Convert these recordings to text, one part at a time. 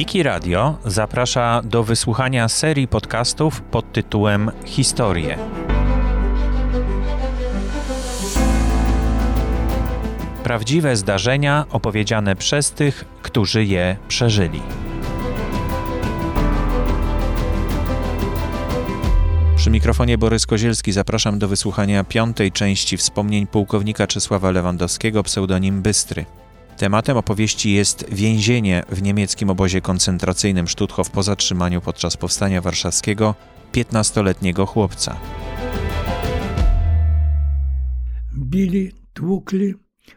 Wiki Radio zaprasza do wysłuchania serii podcastów pod tytułem Historie. Prawdziwe zdarzenia opowiedziane przez tych, którzy je przeżyli. Przy mikrofonie Borys Kozielski zapraszam do wysłuchania piątej części wspomnień pułkownika Czesława Lewandowskiego, pseudonim Bystry. Tematem opowieści jest więzienie w niemieckim obozie koncentracyjnym Stutthof po zatrzymaniu podczas powstania warszawskiego 15-letniego chłopca. Bili, tłukli,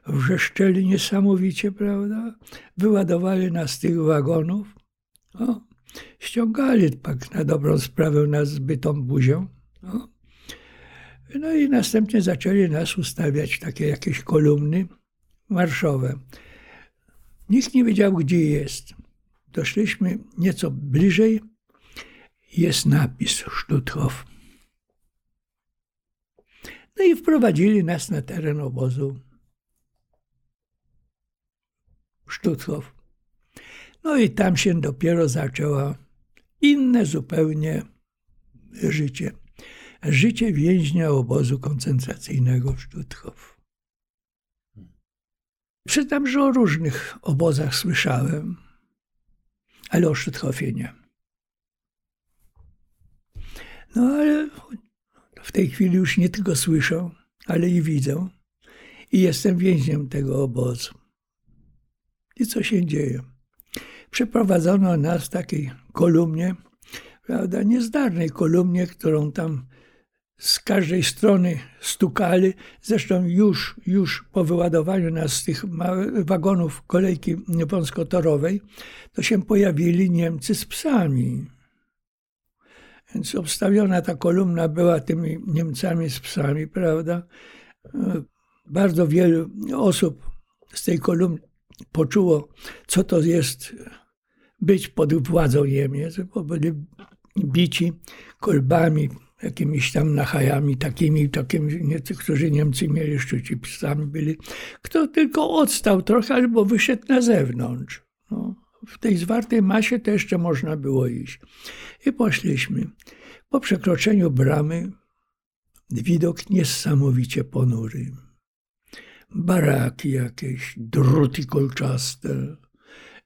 wrzeszczeli niesamowicie, prawda? Wyładowali nas z tych wagonów. O, ściągali tak na dobrą sprawę nas zbytą buzią. O. No i następnie zaczęli nas ustawiać takie jakieś kolumny marszowe. Nikt nie wiedział, gdzie jest. Doszliśmy nieco bliżej. Jest napis Stutthof. No i wprowadzili nas na teren obozu Stutthof. No i tam się dopiero zaczęło inne zupełnie życie. Życie więźnia obozu koncentracyjnego w Stutthof. Przyznam, że o różnych obozach słyszałem, ale o Sztuthofie nie. No ale w tej chwili już nie tylko słyszę, ale i widzę. I jestem więźniem tego obozu. I co się dzieje? Przeprowadzono nas w takiej kolumnie, prawda, niezdarnej kolumnie, którą tam z każdej strony stukali. Zresztą już, już po wyładowaniu nas z tych wagonów kolejki wąskotorowej, to się pojawili Niemcy z psami. Więc obstawiona ta kolumna była tymi Niemcami z psami, prawda? Bardzo wielu osób z tej kolumny poczuło, co to jest być pod władzą Niemiec, bo byli bici kolbami, jakimiś tam nachajami takimi, takimi niektórzy Niemcy mieli szczyci psami byli. Kto tylko odstał trochę albo wyszedł na zewnątrz. No, w tej zwartej masie to jeszcze można było iść. I poszliśmy. Po przekroczeniu bramy widok niesamowicie ponury. Baraki jakieś, druty kolczaste.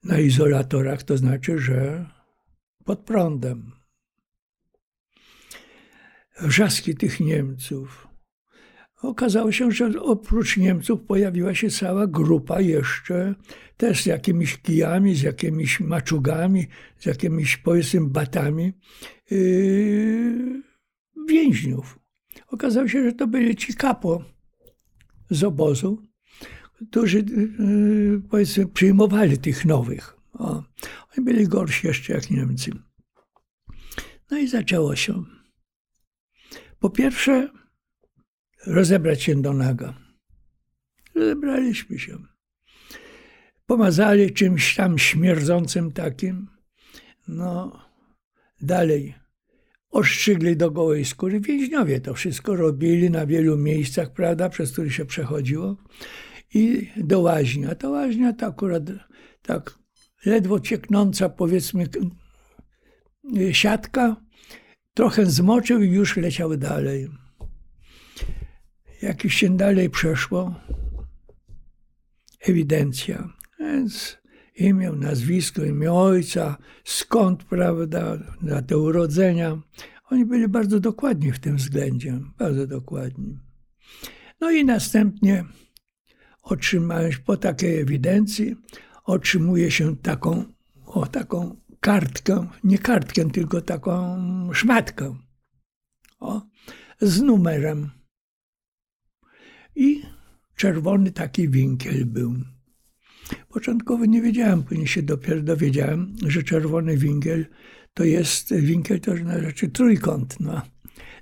Na izolatorach to znaczy, że pod prądem wrzaski tych Niemców. Okazało się, że oprócz Niemców pojawiła się cała grupa jeszcze też z jakimiś kijami, z jakimiś maczugami, z jakimiś powiedzmy batami yy, więźniów. Okazało się, że to byli ci kapo z obozu, którzy yy, powiedzmy przyjmowali tych nowych. O, oni byli gorsi jeszcze jak Niemcy. No i zaczęło się. Po pierwsze, rozebrać się do naga. Rozebraliśmy się. Pomazali czymś tam śmierdzącym takim. No, dalej. Oszczygli do gołej skóry. Więźniowie to wszystko robili na wielu miejscach, prawda, przez które się przechodziło. I do łaźni. A ta łaźnia to akurat tak ledwo cieknąca, powiedzmy, siatka Trochę zmoczył i już leciał dalej. Jak już się dalej przeszło, ewidencja. Więc imię, nazwisko, imię ojca, skąd, prawda, te urodzenia. Oni byli bardzo dokładni w tym względzie, bardzo dokładni. No i następnie otrzymałeś po takiej ewidencji, otrzymuje się taką, o, taką kartkę, nie kartkę, tylko taką szmatkę o, z numerem. I czerwony taki winkiel był. Początkowo nie wiedziałem, później się dopiero dowiedziałem, że czerwony winkiel to jest winkiel, to znaczy trójkąt. No.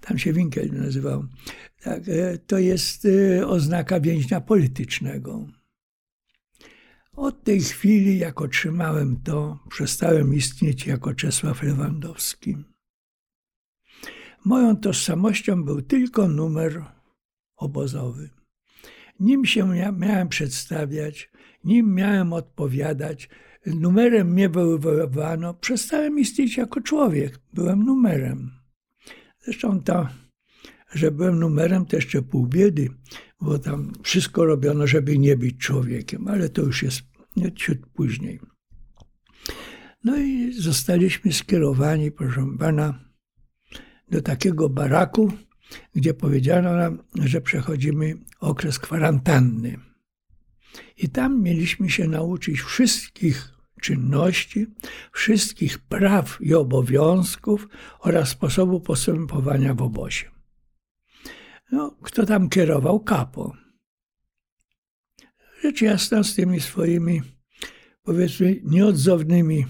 Tam się winkiel nazywał. Tak, e, to jest e, oznaka więźnia politycznego. Od tej chwili, jak otrzymałem to, przestałem istnieć jako Czesław Lewandowski. Moją tożsamością był tylko numer obozowy. Nim się miałem przedstawiać, nim miałem odpowiadać, numerem mnie wywoływano, przestałem istnieć jako człowiek. Byłem numerem. Zresztą to, że byłem numerem, to jeszcze pół biedy, bo tam wszystko robiono, żeby nie być człowiekiem, ale to już jest ciut później. No i zostaliśmy skierowani, proszę pana, do takiego baraku, gdzie powiedziano nam, że przechodzimy okres kwarantanny. I tam mieliśmy się nauczyć wszystkich czynności, wszystkich praw i obowiązków oraz sposobu postępowania w obozie. No, kto tam kierował? Kapo. Rzecz jasna z tymi swoimi, powiedzmy, nieodzownymi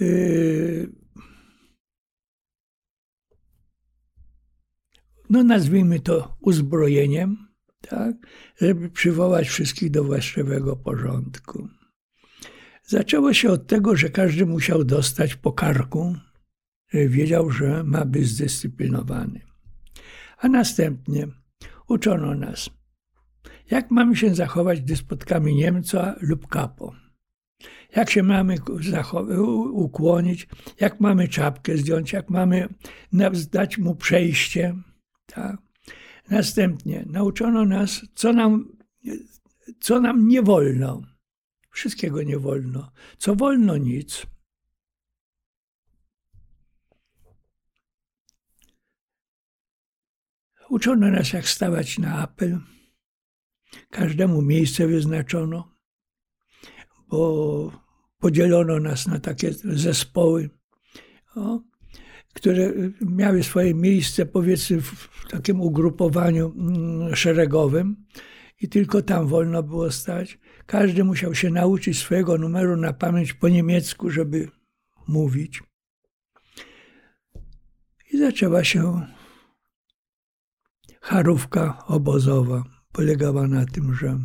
yy, no nazwijmy to uzbrojeniem, tak, żeby przywołać wszystkich do właściwego porządku. Zaczęło się od tego, że każdy musiał dostać po karku, wiedział, że ma być zdyscyplinowany. A następnie uczono nas, jak mamy się zachować, gdy spotkamy Niemca lub kapo. Jak się mamy ukłonić, jak mamy czapkę zdjąć, jak mamy dać mu przejście. Tak? Następnie nauczono nas, co nam, co nam nie wolno. Wszystkiego nie wolno. Co wolno, nic. Uczono nas, jak stawać na apel. Każdemu miejsce wyznaczono, bo podzielono nas na takie zespoły, o, które miały swoje miejsce, powiedzmy, w takim ugrupowaniu mm, szeregowym i tylko tam wolno było stać. Każdy musiał się nauczyć swojego numeru na pamięć po niemiecku, żeby mówić. I zaczęła się charówka obozowa. Polegała na tym, że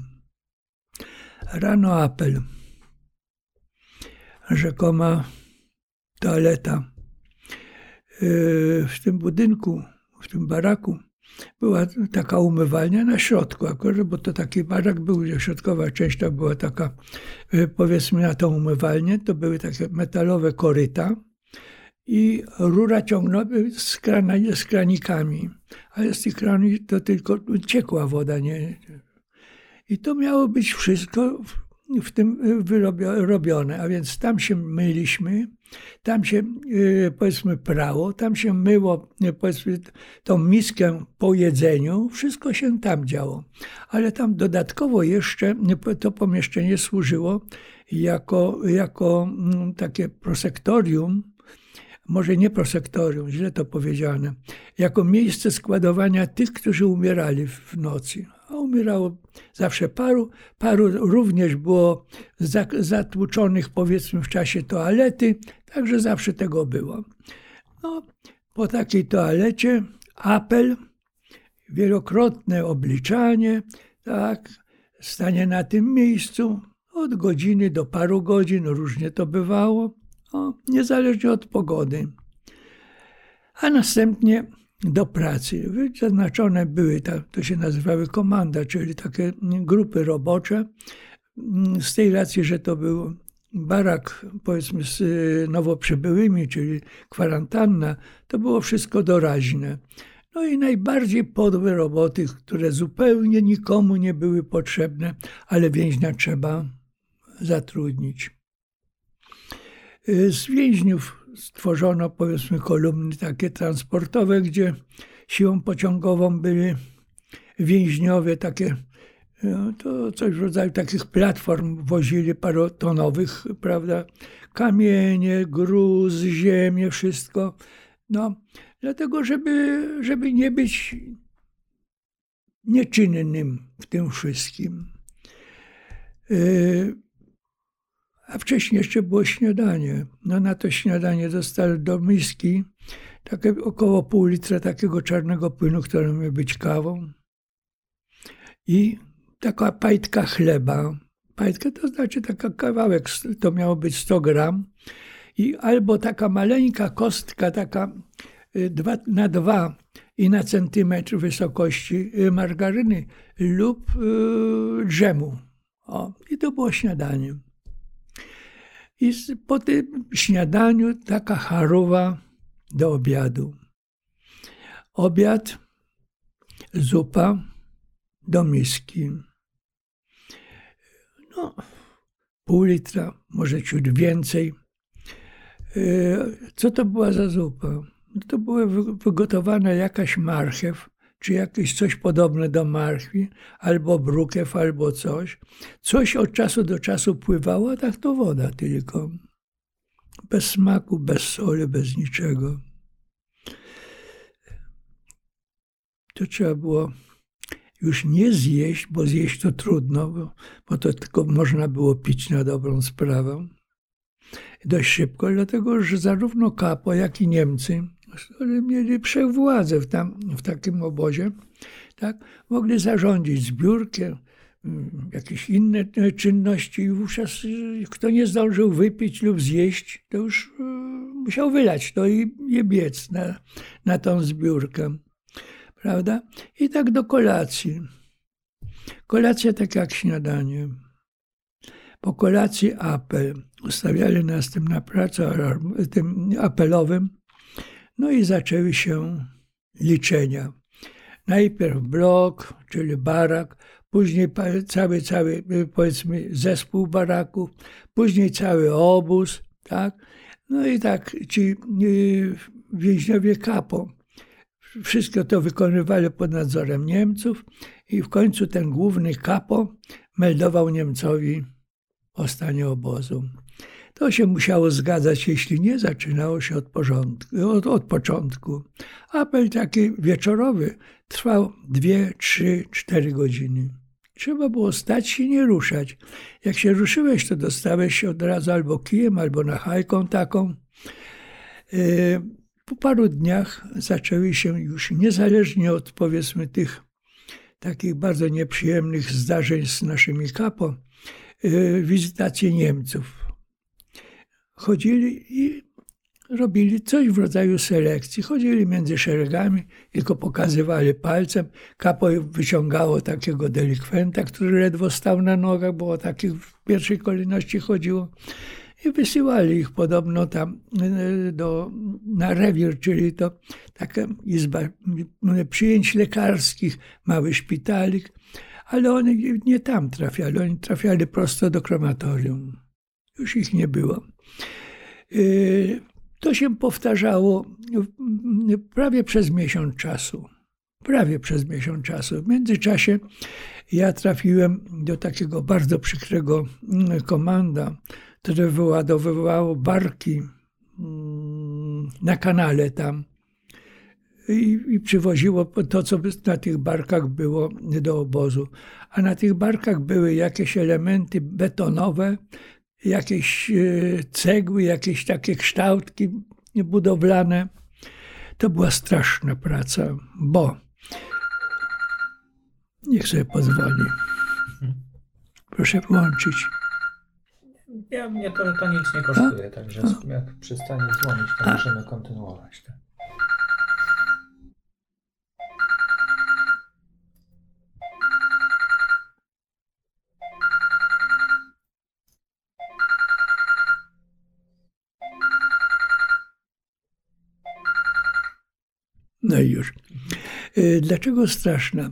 rano apel, rzekoma toaleta yy, w tym budynku, w tym baraku była taka umywalnia na środku akurat, bo to taki barak był, środkowa część to była taka, yy, powiedzmy na tą umywalnię, to były takie metalowe koryta, i rura ciągnęła z, krana, z kranikami, ale z tych krani to tylko ciekła woda. Nie? I to miało być wszystko w tym robione, a więc tam się myliśmy, tam się y, powiedzmy prało, tam się myło y, powiedzmy tą miskę po jedzeniu, wszystko się tam działo. Ale tam dodatkowo jeszcze y, to pomieszczenie służyło jako, jako mm, takie prosektorium, może nie prosektorium, źle to powiedziane, jako miejsce składowania tych, którzy umierali w nocy. A umierało zawsze paru, paru również było zatłuczonych powiedzmy w czasie toalety, także zawsze tego było. No, po takiej toalecie apel, wielokrotne obliczanie, tak, stanie na tym miejscu od godziny do paru godzin, różnie to bywało o, niezależnie od pogody. A następnie do pracy. Wyznaczone były, to się nazywały komanda, czyli takie grupy robocze. Z tej racji, że to był barak, powiedzmy, z nowo przybyłymi, czyli kwarantanna, to było wszystko doraźne. No i najbardziej podłe roboty, które zupełnie nikomu nie były potrzebne, ale więźnia trzeba zatrudnić. Y, z więźniów stworzono powiedzmy kolumny takie transportowe, gdzie siłą pociągową byli więźniowie takie, y, to coś w rodzaju takich platform wozili parotonowych, prawda, kamienie, gruz, ziemię, wszystko. No, dlatego, żeby, żeby nie być nieczynnym w tym wszystkim. Y, a wcześniej jeszcze było śniadanie. No na to śniadanie dostali do miski takie około pół litra takiego czarnego płynu, który miał być kawą i taka pajtka chleba. Pajtka to znaczy taka kawałek, to miało być 100 gram i albo taka maleńka kostka, taka y, dwa, na dwa i na centymetr wysokości y, margaryny lub yy, drzemu. O, I to było śniadanie. I po tym śniadaniu taka charowa do obiadu. Obiad, zupa do miski. No, pół litra, może ciut więcej. E, co to była za zupa? No to była wygotowana jakaś marchew, czy jakieś coś podobne do marchwi, albo brukew, albo coś. Coś od czasu do czasu pływało, a tak to woda tylko. Bez smaku, bez soli, bez niczego. To trzeba było już nie zjeść, bo zjeść to trudno, bo, bo to tylko można było pić na dobrą sprawę. Dość szybko, dlatego że zarówno Kapo, jak i Niemcy, którzy mieli wszechwładzę w, tam, w takim obozie, tak, mogli zarządzić zbiórkę, mm, jakieś inne e, czynności i wówczas e, kto nie zdążył wypić lub zjeść, to już e, musiał wylać to i je biec na, na tą zbiórkę prawda? I tak do kolacji. Kolacja tak jak śniadanie. Po kolacji apel. Ustawiali nas tym na pracę, tym apelowym. No i zaczęły się liczenia. Najpierw blok, czyli barak, później cały, cały, powiedzmy, zespół baraków, później cały obóz, tak? No i tak ci y, więźniowie kapo wszystko to wykonywali pod nadzorem Niemców i w końcu ten główny kapo meldował Niemcowi o stanie obozu. To się musiało zgadzać, jeśli nie zaczynało się od, porządku, od, od początku. Apel taki wieczorowy trwał dwie, trzy, cztery godziny. Trzeba było stać się nie ruszać. Jak się ruszyłeś, to dostałeś się od razu albo kijem, albo na hajką taką. Yy, po paru dniach zaczęły się już niezależnie od powiedzmy tych takich bardzo nieprzyjemnych zdarzeń z naszymi kapo, yy, wizytacje Niemców. Chodzili i robili coś w rodzaju selekcji. Chodzili między szeregami, tylko pokazywali palcem. Kapo wyciągało takiego delikwenta, który ledwo stał na nogach, bo o takich w pierwszej kolejności chodziło i wysyłali ich podobno tam e, do, na rewir, czyli to taka izba przyjęć lekarskich, mały szpitalik, ale oni nie tam trafiali, oni trafiali prosto do krematorium. Już ich nie było. E, to się powtarzało prawie przez miesiąc czasu. Prawie przez miesiąc czasu. W międzyczasie ja trafiłem do takiego bardzo przykrego mm, komanda, które wyładowywało barki mm, na kanale tam i, i przywoziło to, co na tych barkach było do obozu. A na tych barkach były jakieś elementy betonowe, jakieś e, cegły, jakieś takie kształtki budowlane. To była straszna praca, bo niech sobie pozwoli. Proszę włączyć. Ja, mnie to, to nic nie kosztuje, także jak przestanie dzwonić, to możemy kontynuować. Tak? No i już. Y, dlaczego straszna?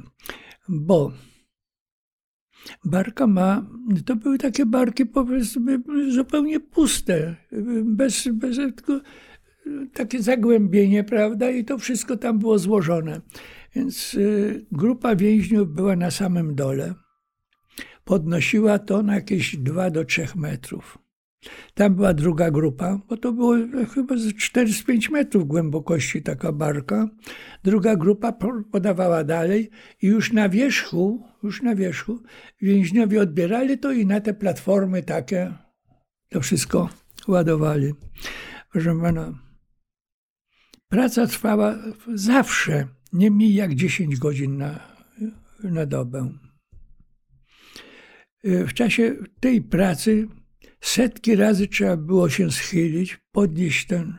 Bo Barka ma, to były takie barki powiedzmy zupełnie puste, bez, bez tylko takie zagłębienie, prawda, i to wszystko tam było złożone. Więc y, grupa więźniów była na samym dole. Podnosiła to na jakieś 2 do 3 metrów. Tam była druga grupa, bo to było chyba z 4-5 metrów głębokości taka barka. Druga grupa podawała dalej i już na wierzchu, już na wierzchu więźniowie odbierali to i na te platformy takie to wszystko ładowali. Proszę pana, praca trwała zawsze nie mniej jak 10 godzin na, na dobę. W czasie tej pracy Setki razy trzeba było się schylić, podnieść ten,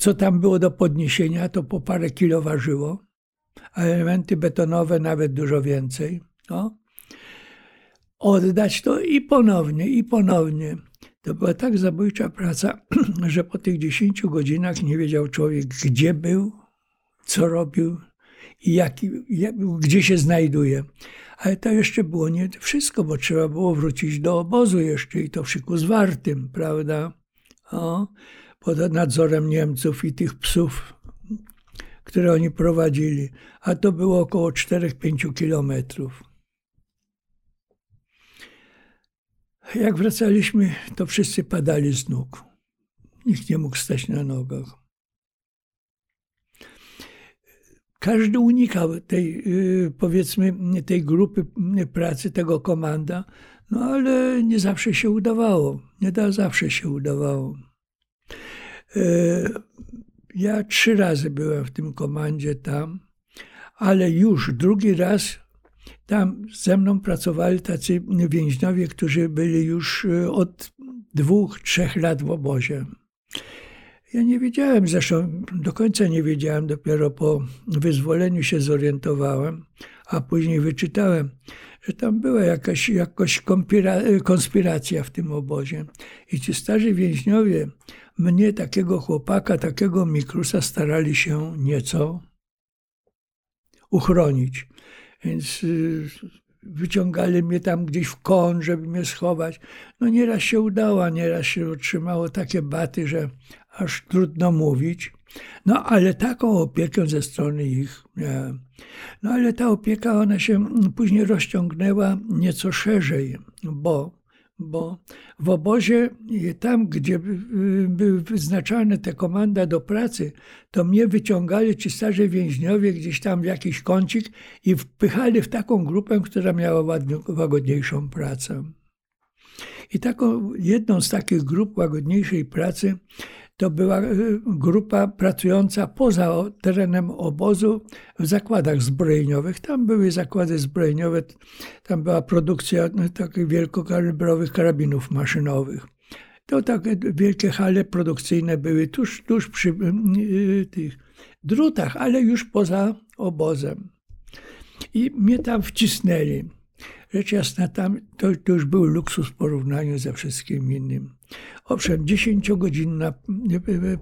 co tam było do podniesienia, to po parę kilo ważyło, a elementy betonowe nawet dużo więcej. No. Oddać to i ponownie, i ponownie. To była tak zabójcza praca, że po tych 10 godzinach nie wiedział człowiek, gdzie był, co robił i jaki, gdzie się znajduje. Ale to jeszcze było nie wszystko, bo trzeba było wrócić do obozu jeszcze i to w szyku zwartym, prawda? O, pod nadzorem Niemców i tych psów, które oni prowadzili. A to było około 4-5 kilometrów. Jak wracaliśmy, to wszyscy padali z nóg. Nikt nie mógł stać na nogach. Każdy unikał tej, y, powiedzmy, tej grupy pracy, tego komanda, no ale nie zawsze się udawało. Nie da, zawsze się udawało. E, ja trzy razy byłem w tym komandzie tam, ale już drugi raz tam ze mną pracowali tacy więźniowie, którzy byli już y, od dwóch, trzech lat w obozie. Ja nie wiedziałem, zresztą do końca nie wiedziałem, dopiero po wyzwoleniu się zorientowałem, a później wyczytałem, że tam była jakaś, jakaś konspiracja w tym obozie. I ci starzy więźniowie mnie, takiego chłopaka, takiego mikrusa, starali się nieco uchronić. Więc y, wyciągali mnie tam gdzieś w kąt, żeby mnie schować. No nieraz się udało, nieraz się otrzymało takie baty, że aż trudno mówić. No ale taką opiekę ze strony ich. No ale ta opieka, ona się później rozciągnęła nieco szerzej, bo bo w obozie, tam gdzie były wyznaczane te komanda do pracy, to mnie wyciągali ci starzy więźniowie gdzieś tam w jakiś kącik i wpychali w taką grupę, która miała łagodniejszą pracę. I taką, jedną z takich grup łagodniejszej pracy to była e, grupa pracująca poza terenem obozu w zakładach zbrojeniowych. Tam były zakłady zbrojeniowe, tam była produkcja no, takich wielkokalibrowych karabinów maszynowych. To takie wielkie hale produkcyjne były tuż, tuż przy e, tych drutach, ale już poza obozem. I mnie tam wcisnęli. Rzecz jasna, tam to, to już był luksus w porównaniu ze wszystkim innym. Owszem, 10-godzinna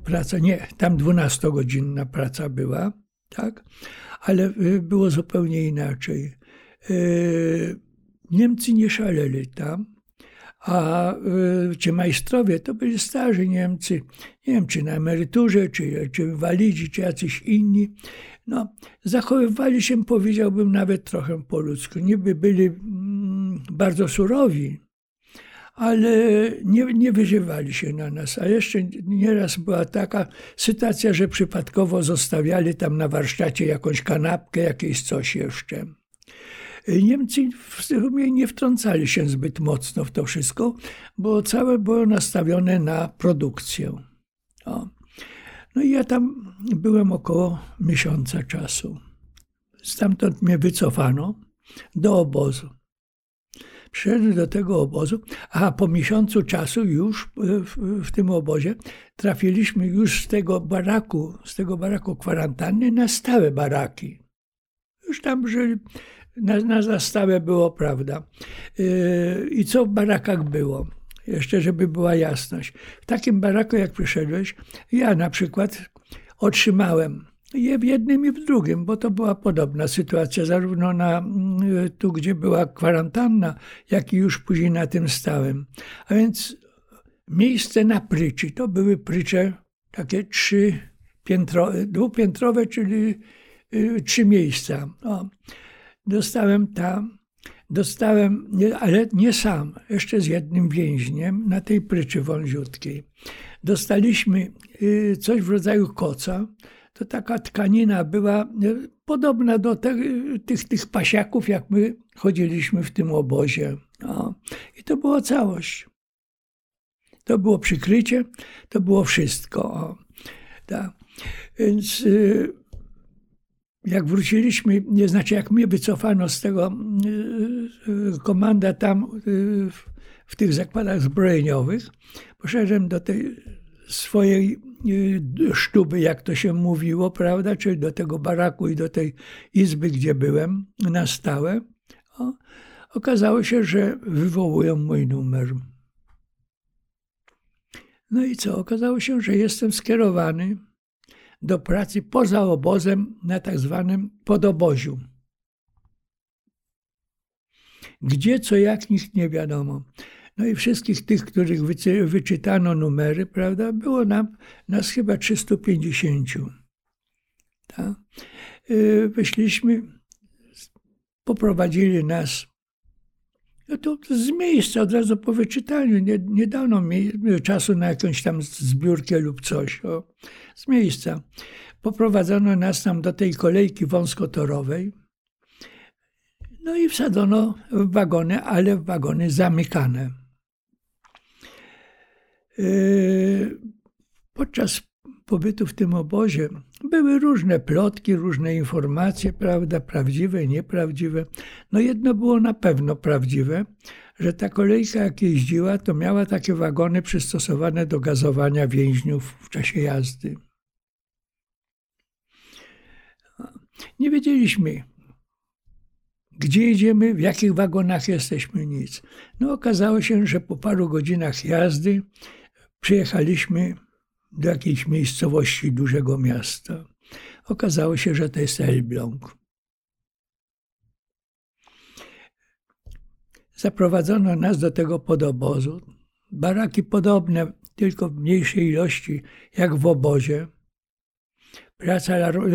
praca, nie, tam 12-godzinna praca była, tak, ale było zupełnie inaczej. Niemcy nie szaleli tam, a ci majstrowie to byli starzy Niemcy, nie wiem czy na emeryturze, czy, czy walidzi, czy jacyś inni. No, zachowywali się, powiedziałbym, nawet trochę po ludzku. Niby byli mm, bardzo surowi, ale nie, nie wyżywali się na nas. A jeszcze nieraz była taka sytuacja, że przypadkowo zostawiali tam na warsztacie jakąś kanapkę, jakieś coś jeszcze. Niemcy w sumie nie wtrącali się zbyt mocno w to wszystko, bo całe było nastawione na produkcję. O. No i ja tam byłem około miesiąca czasu. Stamtąd mnie wycofano do obozu. Przyszedłem do tego obozu, a po miesiącu czasu już w, w, tym obozie trafiliśmy już z tego baraku, z tego baraku kwarantanny na stałe baraki. Już tam żyli, na, na, na stałe było, prawda. Yy, I co w barakach było? Jeszcze, żeby była jasność. W takim baraku, jak przyszedłeś, ja na przykład otrzymałem je w jednym i w drugim, bo to była podobna sytuacja, zarówno na, mm, tu, gdzie była kwarantanna, jak i już później na tym stałym. A więc miejsce na pryczy, to były prycze takie trzy piętro, dwupiętrowe, czyli y, trzy miejsca. O, dostałem tam, dostałem, ale nie sam, jeszcze z jednym więźniem na tej pryczy wąziutkiej. Dostaliśmy y, coś w rodzaju koca, to taka tkanina była e, podobna do te, tych, tych pasiaków, jak my chodziliśmy w tym obozie. No. I to była całość. To było przykrycie, to było wszystko. O. Tak. Więc y, jak wróciliśmy, nie znaczy jak mnie wycofano z tego komanda tam w tych zakładach zbrojeniowych, poszedłem do tej swojej sztuby, jak to się mówiło, prawda, czyli do tego baraku i do tej izby, gdzie byłem na stałe, o, okazało się, że wywołują mój numer. No i co? Okazało się, że jestem skierowany do pracy poza obozem na tak zwanym podoboziu. Gdzie, co, jak, nikt nie wiadomo. No i wszystkich tych, których wyczytano numery, prawda, było nam, nas chyba 350. Tak? Y, wyszliśmy, poprowadzili nas no to z miejsca, od razu po wyczytaniu. Nie, nie dano mi czasu na jakąś tam zbiórkę lub coś. O, z miejsca. Poprowadzono nas tam do tej kolejki wąskotorowej. No i wsadzono w wagony, ale w wagony zamykane. Yy, podczas pobytu w tym obozie były różne plotki, różne informacje, prawda, prawdziwe, nieprawdziwe. No jedno było na pewno prawdziwe, że ta kolejka jak jeździła, to miała takie wagony przystosowane do gazowania więźniów w czasie jazdy. Nie wiedzieliśmy, gdzie jedziemy, w jakich wagonach jesteśmy, nic. No okazało się, że po paru godzinach jazdy przyjechaliśmy do jakiejś miejscowości dużego miasta. Okazało się, że to jest Elbląg. Zaprowadzono nas do tego podobozu. Baraki podobne, tylko w mniejszej ilości, jak w obozie. Praca,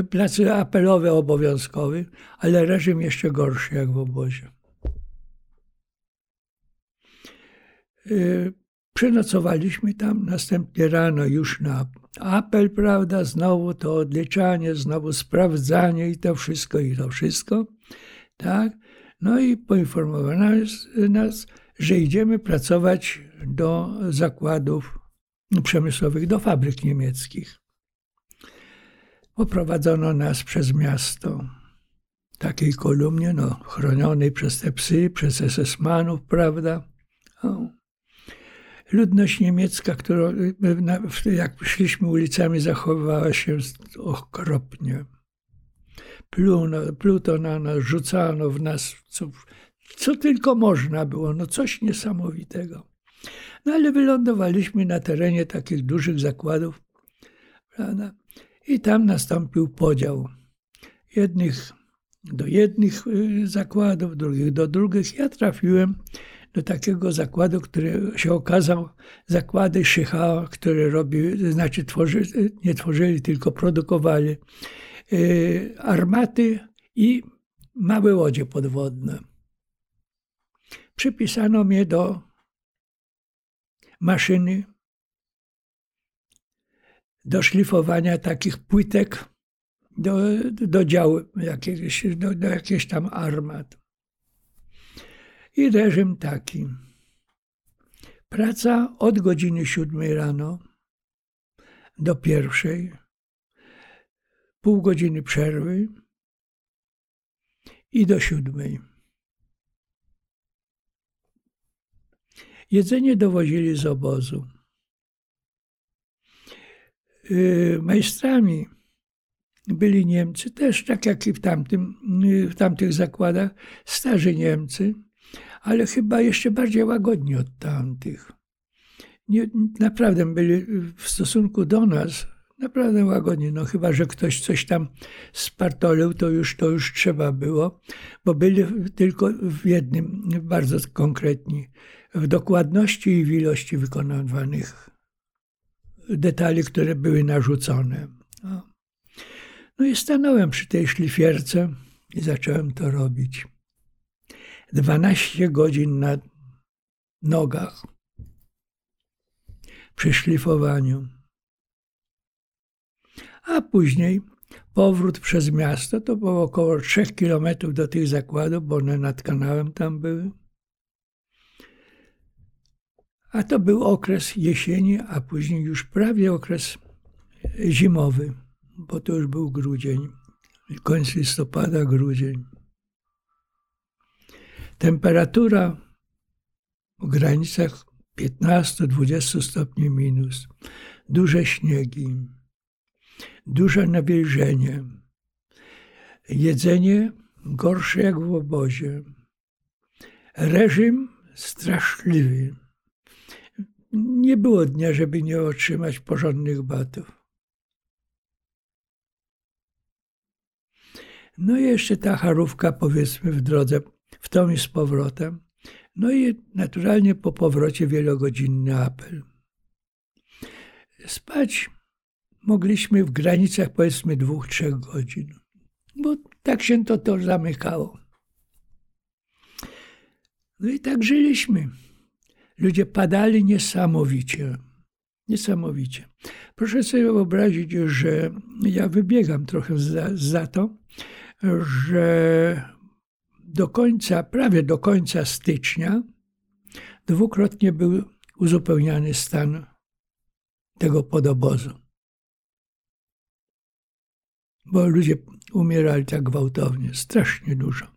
pracy apelowe obowiązkowy, ale reżim jeszcze gorszy jak w obozie. Y, Przenocowaliśmy tam, następnie rano już na apel, prawda, znowu to odliczanie, znowu sprawdzanie i to wszystko, i to wszystko, tak. No i poinformowano nas, że idziemy pracować do zakładów przemysłowych, do fabryk niemieckich. Poprowadzono nas przez miasto, takiej kolumnie, no, chronionej przez te psy, przez SS-manów, prawda. O ludność niemiecka, która jak szliśmy ulicami, zachowywała się okropnie. Pluno, pluto na nas, rzucano w nas, co, co tylko można było, no coś niesamowitego. No ale wylądowaliśmy na terenie takich dużych zakładów, prawda? I tam nastąpił podział. Jednych do jednych y, zakładów, drugich do drugich. Ja trafiłem do takiego zakładu, który się okazał zakłady Szycha, które robiły, znaczy tworzy, nie tworzyli, tylko produkowali y, armaty i małe łodzie podwodne. Przypisano mnie do maszyny do szlifowania takich płytek do, do działu jakiegoś, do, do jakichś tam armat. I reżim taki. Praca od godziny siódmej rano do pierwszej, pół godziny przerwy i do siódmej. Jedzenie dowozili z obozu. Yy, majstrami byli Niemcy, też tak jak i w, tamtym, w tamtych zakładach, starzy Niemcy, ale chyba jeszcze bardziej łagodni od tamtych. Nie, naprawdę byli w stosunku do nas naprawdę łagodni. No chyba, że ktoś coś tam spartolił, to już, to już trzeba było, bo byli tylko w jednym, bardzo konkretni, w dokładności i w ilości wykonywanych detali, które były narzucone. No. no i stanąłem przy tej szlifierce i zacząłem to robić. 12 godzin na nogach przy szlifowaniu. A później powrót przez miasto to było około 3 kilometrów do tych zakładów, bo one nad kanałem tam były. A to był okres jesieni, a później już prawie okres zimowy, bo to już był grudzień, koniec listopada, grudzień. Temperatura w granicach 15-20 stopni minus, duże śniegi, duże nawilżenie, jedzenie gorsze jak w obozie, reżim straszliwy. nie było dnia, żeby nie otrzymać porządnych batów. No i jeszcze ta charówka, powiedzmy, w drodze, w tą i z powrotem. No i naturalnie po powrocie wielogodzinny apel. Spać mogliśmy w granicach, powiedzmy, dwóch, trzech godzin, bo tak się to, to zamykało. No i tak żyliśmy. Ludzie padali niesamowicie. Niesamowicie. Proszę sobie wyobrazić, że ja wybiegam trochę za, za to, że do końca, prawie do końca stycznia, dwukrotnie był uzupełniany stan tego podobozu. Bo ludzie umierali tak gwałtownie, strasznie dużo.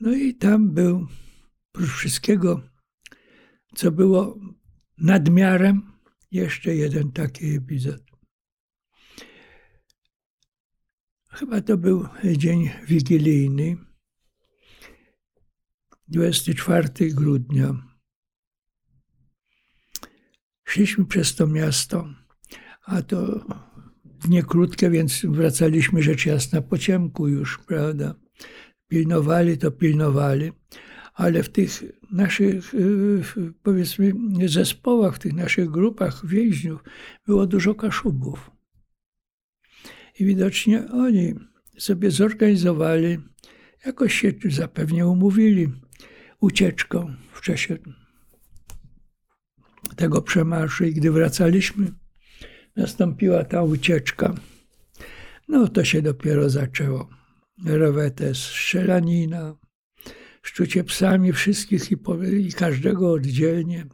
No i tam był, oprócz wszystkiego, co było nadmiarem, jeszcze jeden taki epizod. Chyba to był dzień wigilijny, 24 grudnia. Szliśmy przez to miasto, a to dnie krótkie, więc wracaliśmy rzecz jasna po ciemku już, prawda? Pilnowali to pilnowali, ale w tych naszych, y, powiedzmy, zespołach, w tych naszych grupach więźniów było dużo kaszubów. I widocznie oni sobie zorganizowali, jakoś się zapewnie umówili ucieczką w czasie tego przemarszu. I gdy wracaliśmy, nastąpiła ta ucieczka. No to się dopiero zaczęło. Rewetes, strzelanina, szczucie psami wszystkich i, i każdego oddzielnie,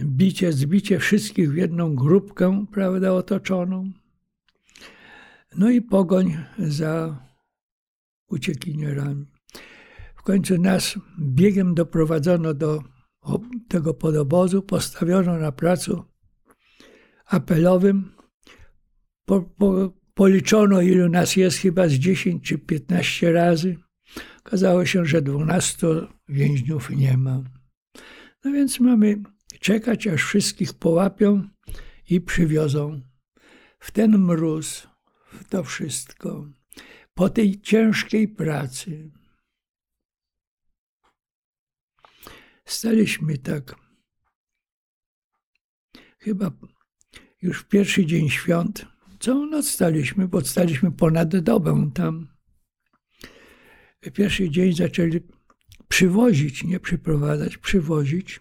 bicie, zbicie wszystkich w jedną grupkę, prawda, otoczoną. No i pogoń za uciekinierami. W końcu nas biegiem doprowadzono do tego podobozu, postawiono na placu apelowym. Po, po, policzono, ilu nas jest, chyba z 10 czy 15 razy. Okazało się, że 12 więźniów nie ma. No więc mamy czekać, aż wszystkich połapią i przywiozą w ten mróz, w to wszystko, po tej ciężkiej pracy. Staliśmy tak. Chyba już w pierwszy dzień świąt, całą noc staliśmy, bo staliśmy ponad dobę tam. Pierwszy dzień zaczęli przywozić, nie przyprowadzać, przywozić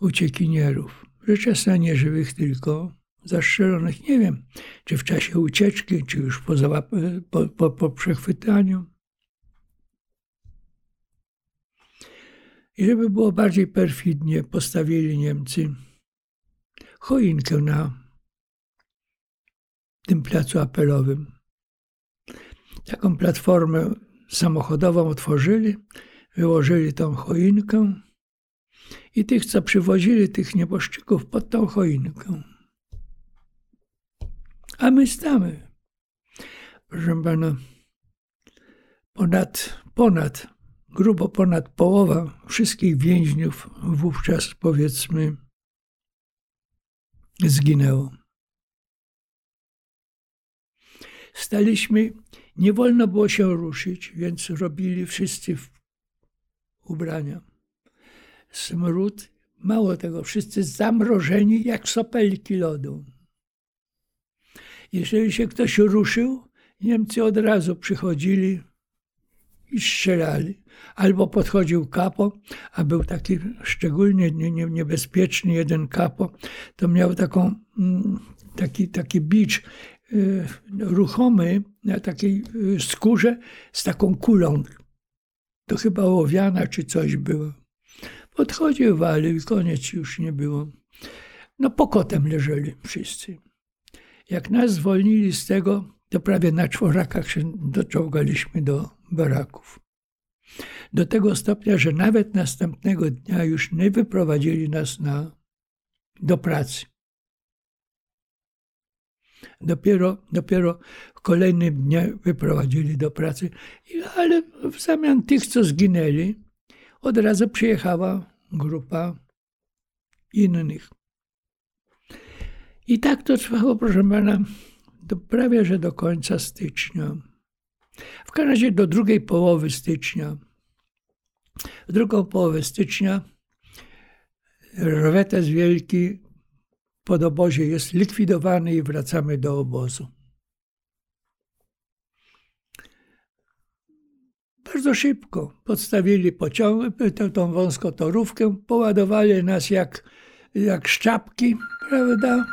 uciekinierów. Rzecz jasna nie żywych, tylko zastrzelonych. Nie wiem, czy w czasie ucieczki, czy już po, po, po, po przechwytaniu. I żeby było bardziej perfidnie, postawili Niemcy choinkę na tym placu apelowym. Taką platformę samochodową otworzyli, wyłożyli tą choinkę i tych, co przywozili tych nieboszczyków pod tą choinkę. A my stamy. Proszę pana, ponad, ponad grubo ponad połowa wszystkich więźniów wówczas, powiedzmy, zginęło. Staliśmy, nie wolno było się ruszyć, więc robili wszyscy ubrania. Smród, mało tego, wszyscy zamrożeni jak sopelki lodu. Jeżeli się ktoś ruszył, Niemcy od razu przychodzili, i strzelali. Albo podchodził kapo, a był taki szczególnie niebezpieczny jeden kapo, to miał taką, mm, taki, taki bicz y, ruchomy na takiej y, skórze z taką kulą. To chyba owiana czy coś było. Podchodził, walił i koniec już nie było. No pokotem leżeli wszyscy. Jak nas zwolnili z tego, to prawie na czworakach się doczołgaliśmy do baraków. Do tego stopnia, że nawet następnego dnia już nie wyprowadzili nas na, do pracy. Dopiero, dopiero w kolejnym dniu wyprowadzili do pracy, ale w zamian tych, co zginęli, od razu przyjechała grupa innych. I tak to trwało, proszę pana, do, prawie że do końca stycznia. W każdym razie do drugiej połowy stycznia. W drugą połowę stycznia Rowetes Wielki pod obozie jest likwidowany i wracamy do obozu. Bardzo szybko podstawili pociąg, tę, tą wąską torówkę, poładowali nas jak, jak szczapki, prawda?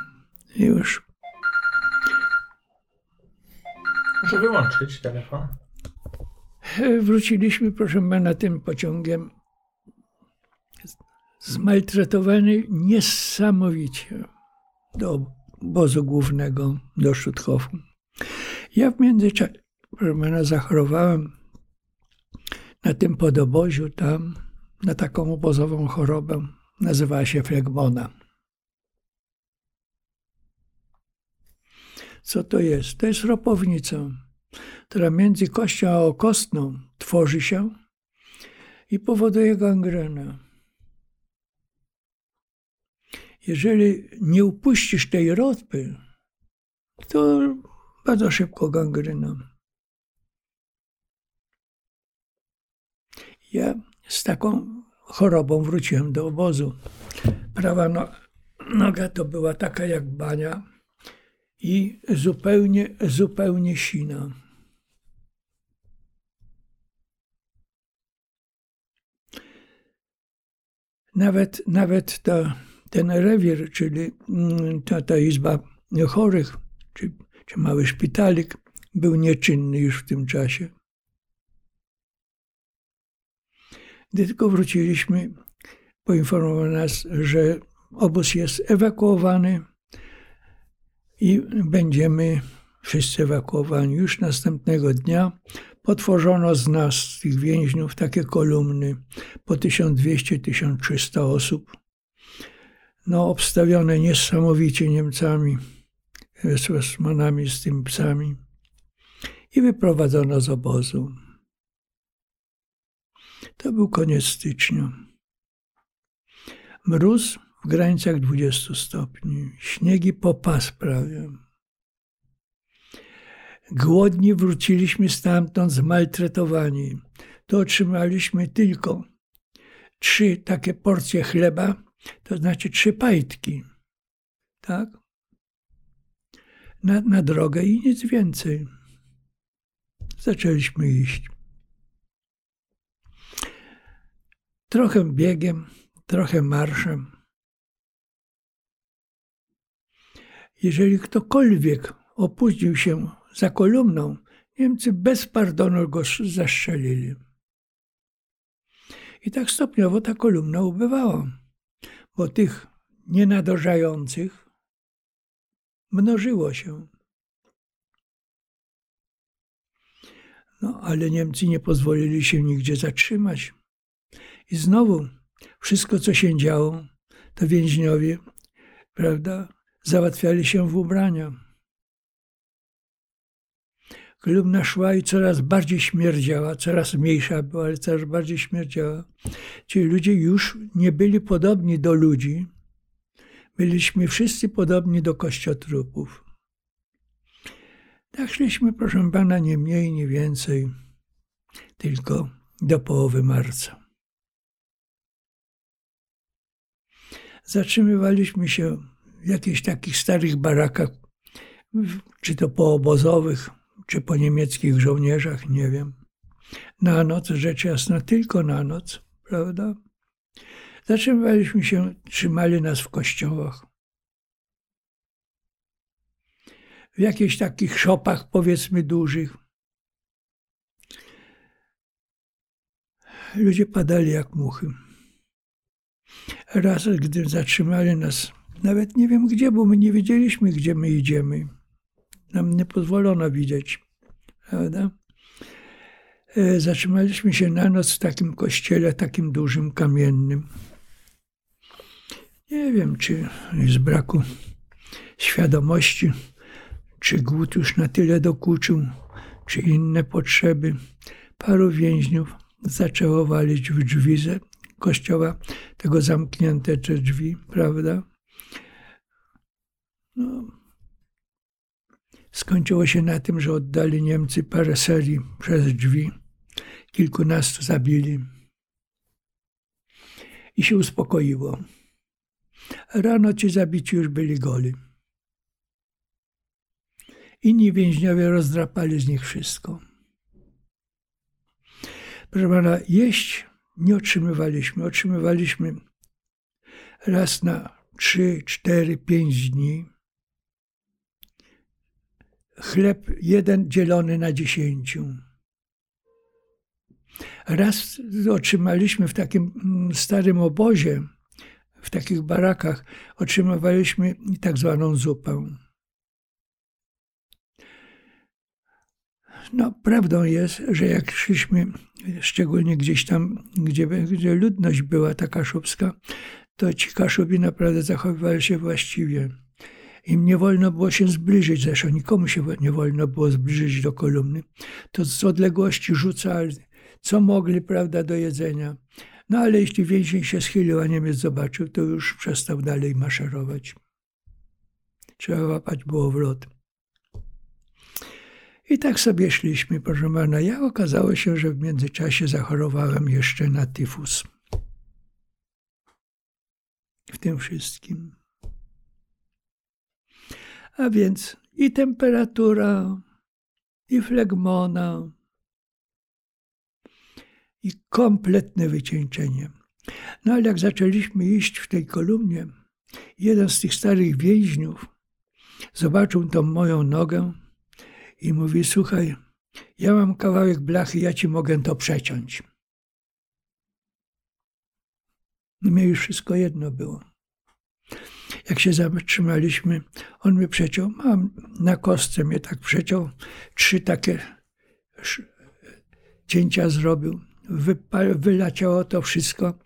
I już. Muszę wyłączyć telefon. Wróciliśmy, proszę pana, tym pociągiem zmaltretowany niesamowicie do obozu głównego, do Szuthofu. Ja w międzyczasie, proszę pana, zachorowałem na tym podoboziu tam, na taką obozową chorobę. Nazywała się flegmona. Co to jest? To jest ropownica, która między kością a okostną tworzy się i powoduje gangrenę. Jeżeli nie upuścisz tej ropy, to bardzo szybko gangrena. Ja z taką chorobą wróciłem do obozu. Prawa no, noga to była taka jak bania i zupełnie, zupełnie sina. Nawet, nawet ten rewir, czyli mm, ta, ta izba chorych, czy, czy mały szpitalik, był nieczynny już w tym czasie. Gdy tylko wróciliśmy, poinformowano nas, że obóz jest ewakuowany i będziemy wszyscy ewakuowani. Już następnego dnia potworzono z nas, z tych więźniów, takie kolumny po 1200-1300 osób. No, obstawione niesamowicie Niemcami, z Osmanami, z tymi psami i wyprowadzono z obozu. To był koniec stycznia. Mróz w granicach 20 stopni, śniegi po pas prawie. Głodni wróciliśmy stamtąd zmaltretowani. To otrzymaliśmy tylko trzy takie porcje chleba, to znaczy trzy pajtki. Tak? Na, na drogę i nic więcej. Zaczęliśmy iść. trochę biegiem, trochę marszem. Jeżeli ktokolwiek opóźnił się za kolumną, Niemcy bez pardonu go zastrzelili. I tak stopniowo ta kolumna ubywała, bo tych nienadorzających mnożyło się. No, ale Niemcy nie pozwolili się nigdzie zatrzymać. I znowu wszystko, co się działo, to więźniowie, prawda, załatwiali się w ubrania. Kolumna szła i coraz bardziej śmierdziała, coraz mniejsza była, ale coraz bardziej śmierdziała. Ci ludzie już nie byli podobni do ludzi. Byliśmy wszyscy podobni do kościotrupów. Tak szliśmy, proszę pana, nie mniej, nie więcej, tylko do połowy marca. zatrzymywaliśmy się jakichś takich starych barakach, czy to po obozowych, czy po niemieckich żołnierzach, nie wiem. Na noc, rzecz jasna, tylko na noc, prawda? Zatrzymywaliśmy się, trzymali nas w kościołach. W jakichś takich szopach, powiedzmy, dużych. Ludzie padali jak muchy. Raz, gdy zatrzymali nas, nawet nie wiem gdzie, bo my nie wiedzieliśmy, gdzie my idziemy. Nam nie pozwolono widzieć, prawda? E, zatrzymaliśmy się na noc w takim kościele, takim dużym, kamiennym. Nie wiem, czy z braku świadomości, czy głód już na tyle dokuczył, czy inne potrzeby. Paru więźniów zaczęło walić w drzwi kościoła, tego zamknięte te drzwi, prawda? No. Skończyło się na tym, że oddali Niemcy parę serii przez drzwi. Kilkunastu zabili. I się uspokoiło. Rano ci zabici już byli goli. Inni więźniowie rozdrapali z nich wszystko. Proszę pana, jeść nie otrzymywaliśmy. Otrzymywaliśmy raz na trzy, cztery, pięć dni chleb jeden dzielony na dziesięciu. Raz otrzymaliśmy w takim mm, starym obozie, w takich barakach, otrzymywaliśmy tak zwaną zupę. No, prawdą jest, że jak szliśmy, szczególnie gdzieś tam, gdzie, gdzie ludność była ta kaszubska, to ci kaszubi naprawdę zachowywali się właściwie. Im nie wolno było się zbliżyć, zresztą nikomu się nie wolno było zbliżyć do kolumny. To z odległości rzucali, co mogli, prawda, do jedzenia. No ale jeśli więzień się schylił, a Niemiec zobaczył, to już przestał dalej maszerować. Trzeba łapać było w lot. I tak sobie szliśmy, proszę pana. Ja okazało się, że w międzyczasie zachorowałem jeszcze na tyfus. W tym wszystkim. A więc i temperatura, i flegmona, i kompletne wycieńczenie. No ale jak zaczęliśmy iść w tej kolumnie, jeden z tych starych więźniów zobaczył tą moją nogę i mówi: Słuchaj, ja mam kawałek blachy, ja ci mogę to przeciąć. No mnie już wszystko jedno było. Jak się zatrzymaliśmy, on mnie przeciął. Mam na kostce mnie tak przeciął. Trzy takie cięcia zrobił. Wypa- wyleciało to wszystko.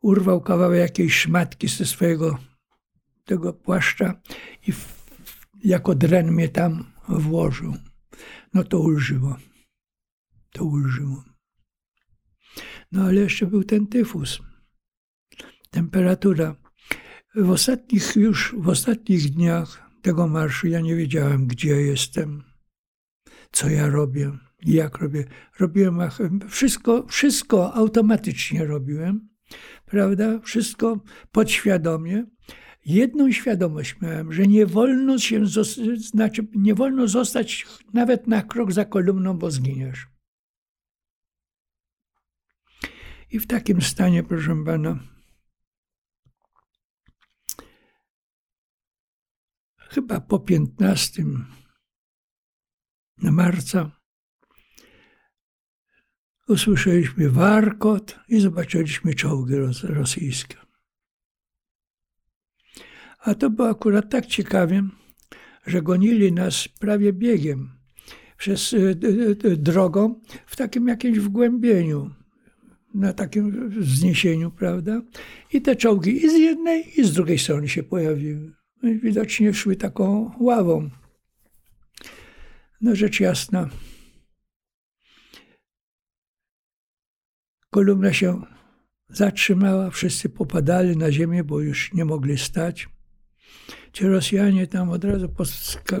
Urwał kawałek jakiejś szmatki ze swojego tego płaszcza i w, jako dren mnie tam włożył. No to ulżyło. To ulżyło. No ale jeszcze był ten tyfus. Temperatura. W ostatnich już, w ostatnich dniach tego marszu ja nie wiedziałem, gdzie jestem, co ja robię, jak robię. Robiłem wszystko, wszystko automatycznie robiłem, prawda? Wszystko podświadomie. Jedną świadomość miałem, że nie wolno się, znaczy nie wolno zostać nawet na krok za kolumną, bo zginiesz. I w takim stanie, proszę pana, chyba po 15 marca usłyszeliśmy warkot i zobaczyliśmy czołgi rosyjskie. A to było akurat tak ciekawie, że gonili nas prawie biegiem przez y, drogą w takim jakimś wgłębieniu, na takim wzniesieniu, prawda? I te czołgi i z jednej, i z drugiej strony się pojawiły. No widocznie szły taką ławą. No rzecz jasna. Kolumna się zatrzymała, wszyscy popadali na ziemię, bo już nie mogli stać. Ci Rosjanie tam od razu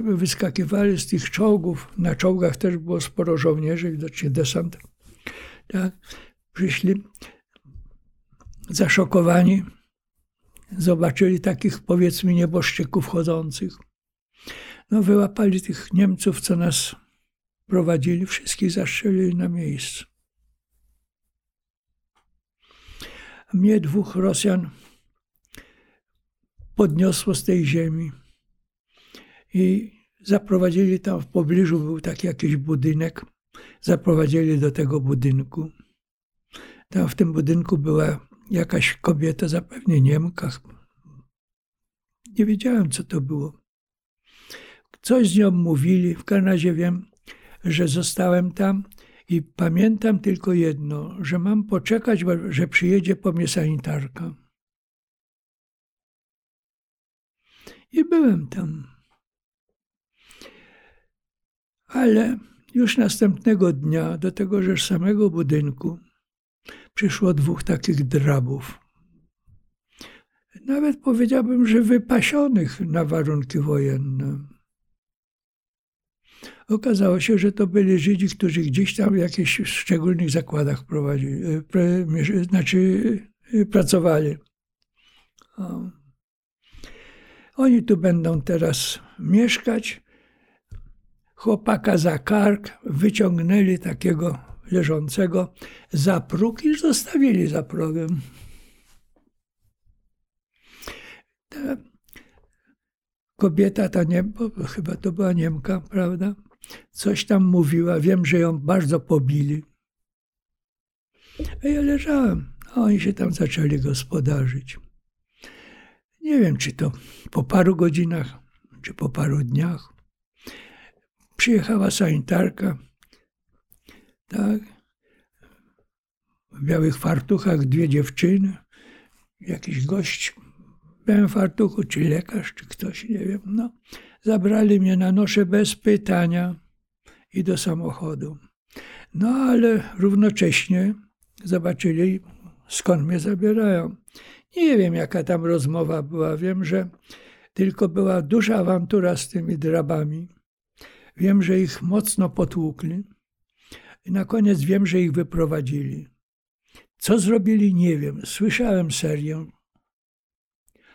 wyskakiwali z tych czołgów. Na czołgach też było sporo żołnierzy, widocznie desant. Tak? Przyszli zaszokowani zobaczyli takich powiedzmy nieboszczyków chodzących. No wyłapali tych Niemców, co nas prowadzili, wszystkich zastrzelili na miejscu. Mnie dwóch Rosjan podniosło z tej ziemi i zaprowadzili tam w pobliżu był taki jakiś budynek. Zaprowadzili do tego budynku. Tam w tym budynku była jakaś kobieta, zapewne Niemka. Nie wiedziałem, co to było. Coś z nią mówili, w każdym razie wiem, że zostałem tam i pamiętam tylko jedno, że mam poczekać, że przyjedzie po mnie sanitarka. I byłem tam. Ale już następnego dnia do tegoż samego budynku przyszło dwóch takich drabów. Nawet powiedziałbym, że wypasionych na warunki wojenne. Okazało się, że to byli Żydzi, którzy gdzieś tam w jakichś szczególnych zakładach prowadzili, e, znaczy pracowali. O. Oni tu będą teraz mieszkać. Chłopaka za kark wyciągnęli takiego leżącego za próg i zostawili za progiem. Ta kobieta, ta nie, chyba to była Niemka, prawda? Coś tam mówiła, wiem, że ją bardzo pobili. A ja leżałem, a oni się tam zaczęli gospodarzyć. Nie wiem, czy to po paru godzinach, czy po paru dniach. Przyjechała sanitarka, tak, w białych fartuchach dwie dziewczyny, jakiś gość w białym fartuchu, czy lekarz, czy ktoś, nie wiem, no. Zabrali mnie na nosze bez pytania i do samochodu. No ale równocześnie zobaczyli, skąd mnie zabierają. Nie wiem, jaka tam rozmowa była. Wiem, że tylko była duża awantura z tymi drabami. Wiem, że ich mocno potłukli. Na koniec wiem, że ich wyprowadzili. Co zrobili, nie wiem. Słyszałem serię.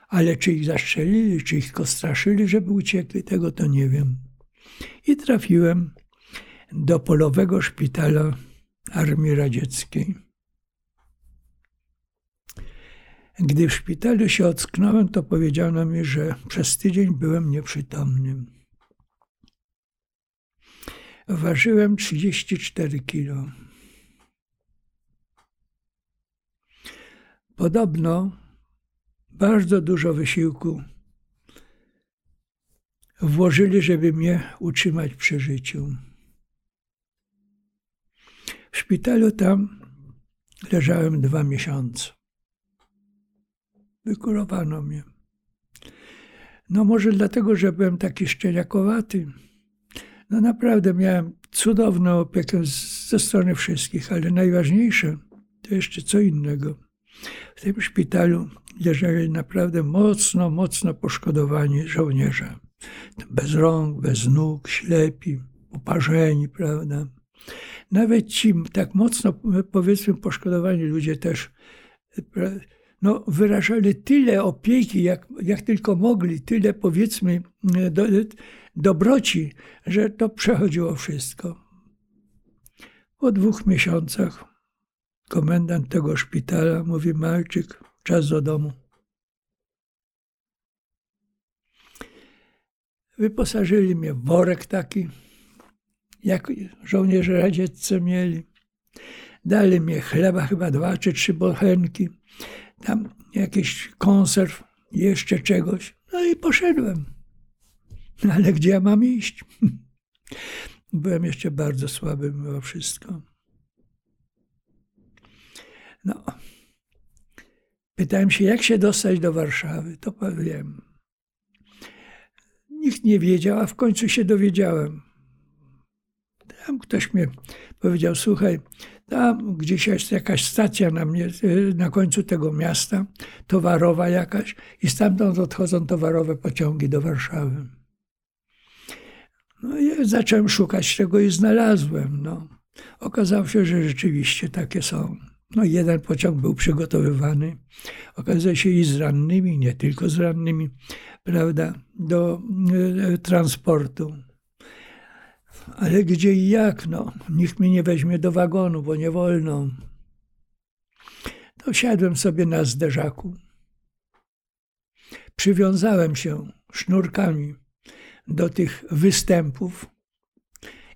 Ale czy ich zastrzelili, czy ich tylko straszyli, żeby uciekli, tego to nie wiem. I trafiłem do polowego szpitala Armii Radzieckiej. Gdy w szpitalu się ocknąłem, to powiedziano mi, że przez tydzień byłem nieprzytomny. Ważyłem 34 kilo. Podobno bardzo dużo wysiłku włożyli, żeby mnie utrzymać przy życiu. W szpitalu tam leżałem dwa miesiące. Wykurowano mnie. No może dlatego, że byłem taki szczeniakowaty. No naprawdę miałem cudowną opiekę ze strony wszystkich, ale najważniejsze to jeszcze co innego. W tym szpitalu leżeli naprawdę mocno, mocno poszkodowani żołnierze. Bez rąk, bez nóg, ślepi, uparzeni, prawda. Nawet ci tak mocno, powiedzmy, poszkodowani ludzie też no, wyrażali tyle opieki, jak, jak tylko mogli, tyle powiedzmy do, dobroci, że to przechodziło wszystko. Po dwóch miesiącach komendant tego szpitala mówi: Malczyk, czas do domu. Wyposażyli mnie w worek taki, jak żołnierze radzieccy mieli. Dali mi chleba, chyba dwa czy trzy bochenki tam jakiś konserw, jeszcze czegoś. No i poszedłem. Ale gdzie ja mam iść? Byłem jeszcze bardzo słaby mimo wszystko. No. Pytałem się, jak się dostać do Warszawy. To powiem. Nikt nie wiedział, a w końcu się dowiedziałem. Tam ktoś mnie powiedział, słuchaj, tam gdzieś jest jakaś stacja na, mnie, y, na końcu tego miasta, towarowa jakaś, i stamtąd odchodzą towarowe pociągi do Warszawy. No i zacząłem szukać tego i znalazłem. No. Okazało się, że rzeczywiście takie są. No jeden pociąg był przygotowywany, okazuje się i z rannymi, nie tylko z rannymi, prawda, do y, transportu. Ale gdzie i jak? No, nikt mnie nie weźmie do wagonu, bo nie wolno. To siadłem sobie na zderzaku. Przywiązałem się sznurkami do tych występów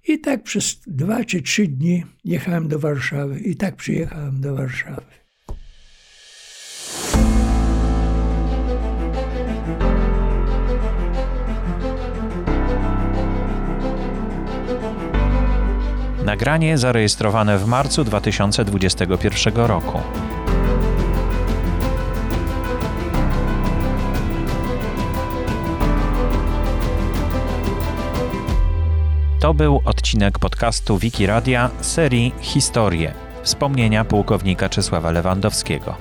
i tak przez dwa czy trzy dni jechałem do Warszawy. I tak przyjechałem do Warszawy. Nagranie zarejestrowane w marcu 2021 roku. To był odcinek podcastu Wiki Radia serii Historie. wspomnienia pułkownika Czesława Lewandowskiego.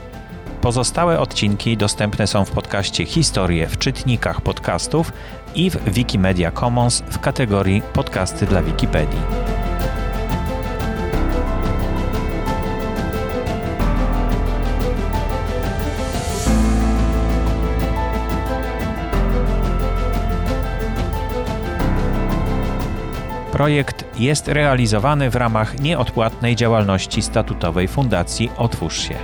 Pozostałe odcinki dostępne są w podcaście Historie w czytnikach podcastów i w Wikimedia Commons w kategorii Podcasty dla Wikipedii. Projekt jest realizowany w ramach nieodpłatnej działalności statutowej Fundacji Otwórz się.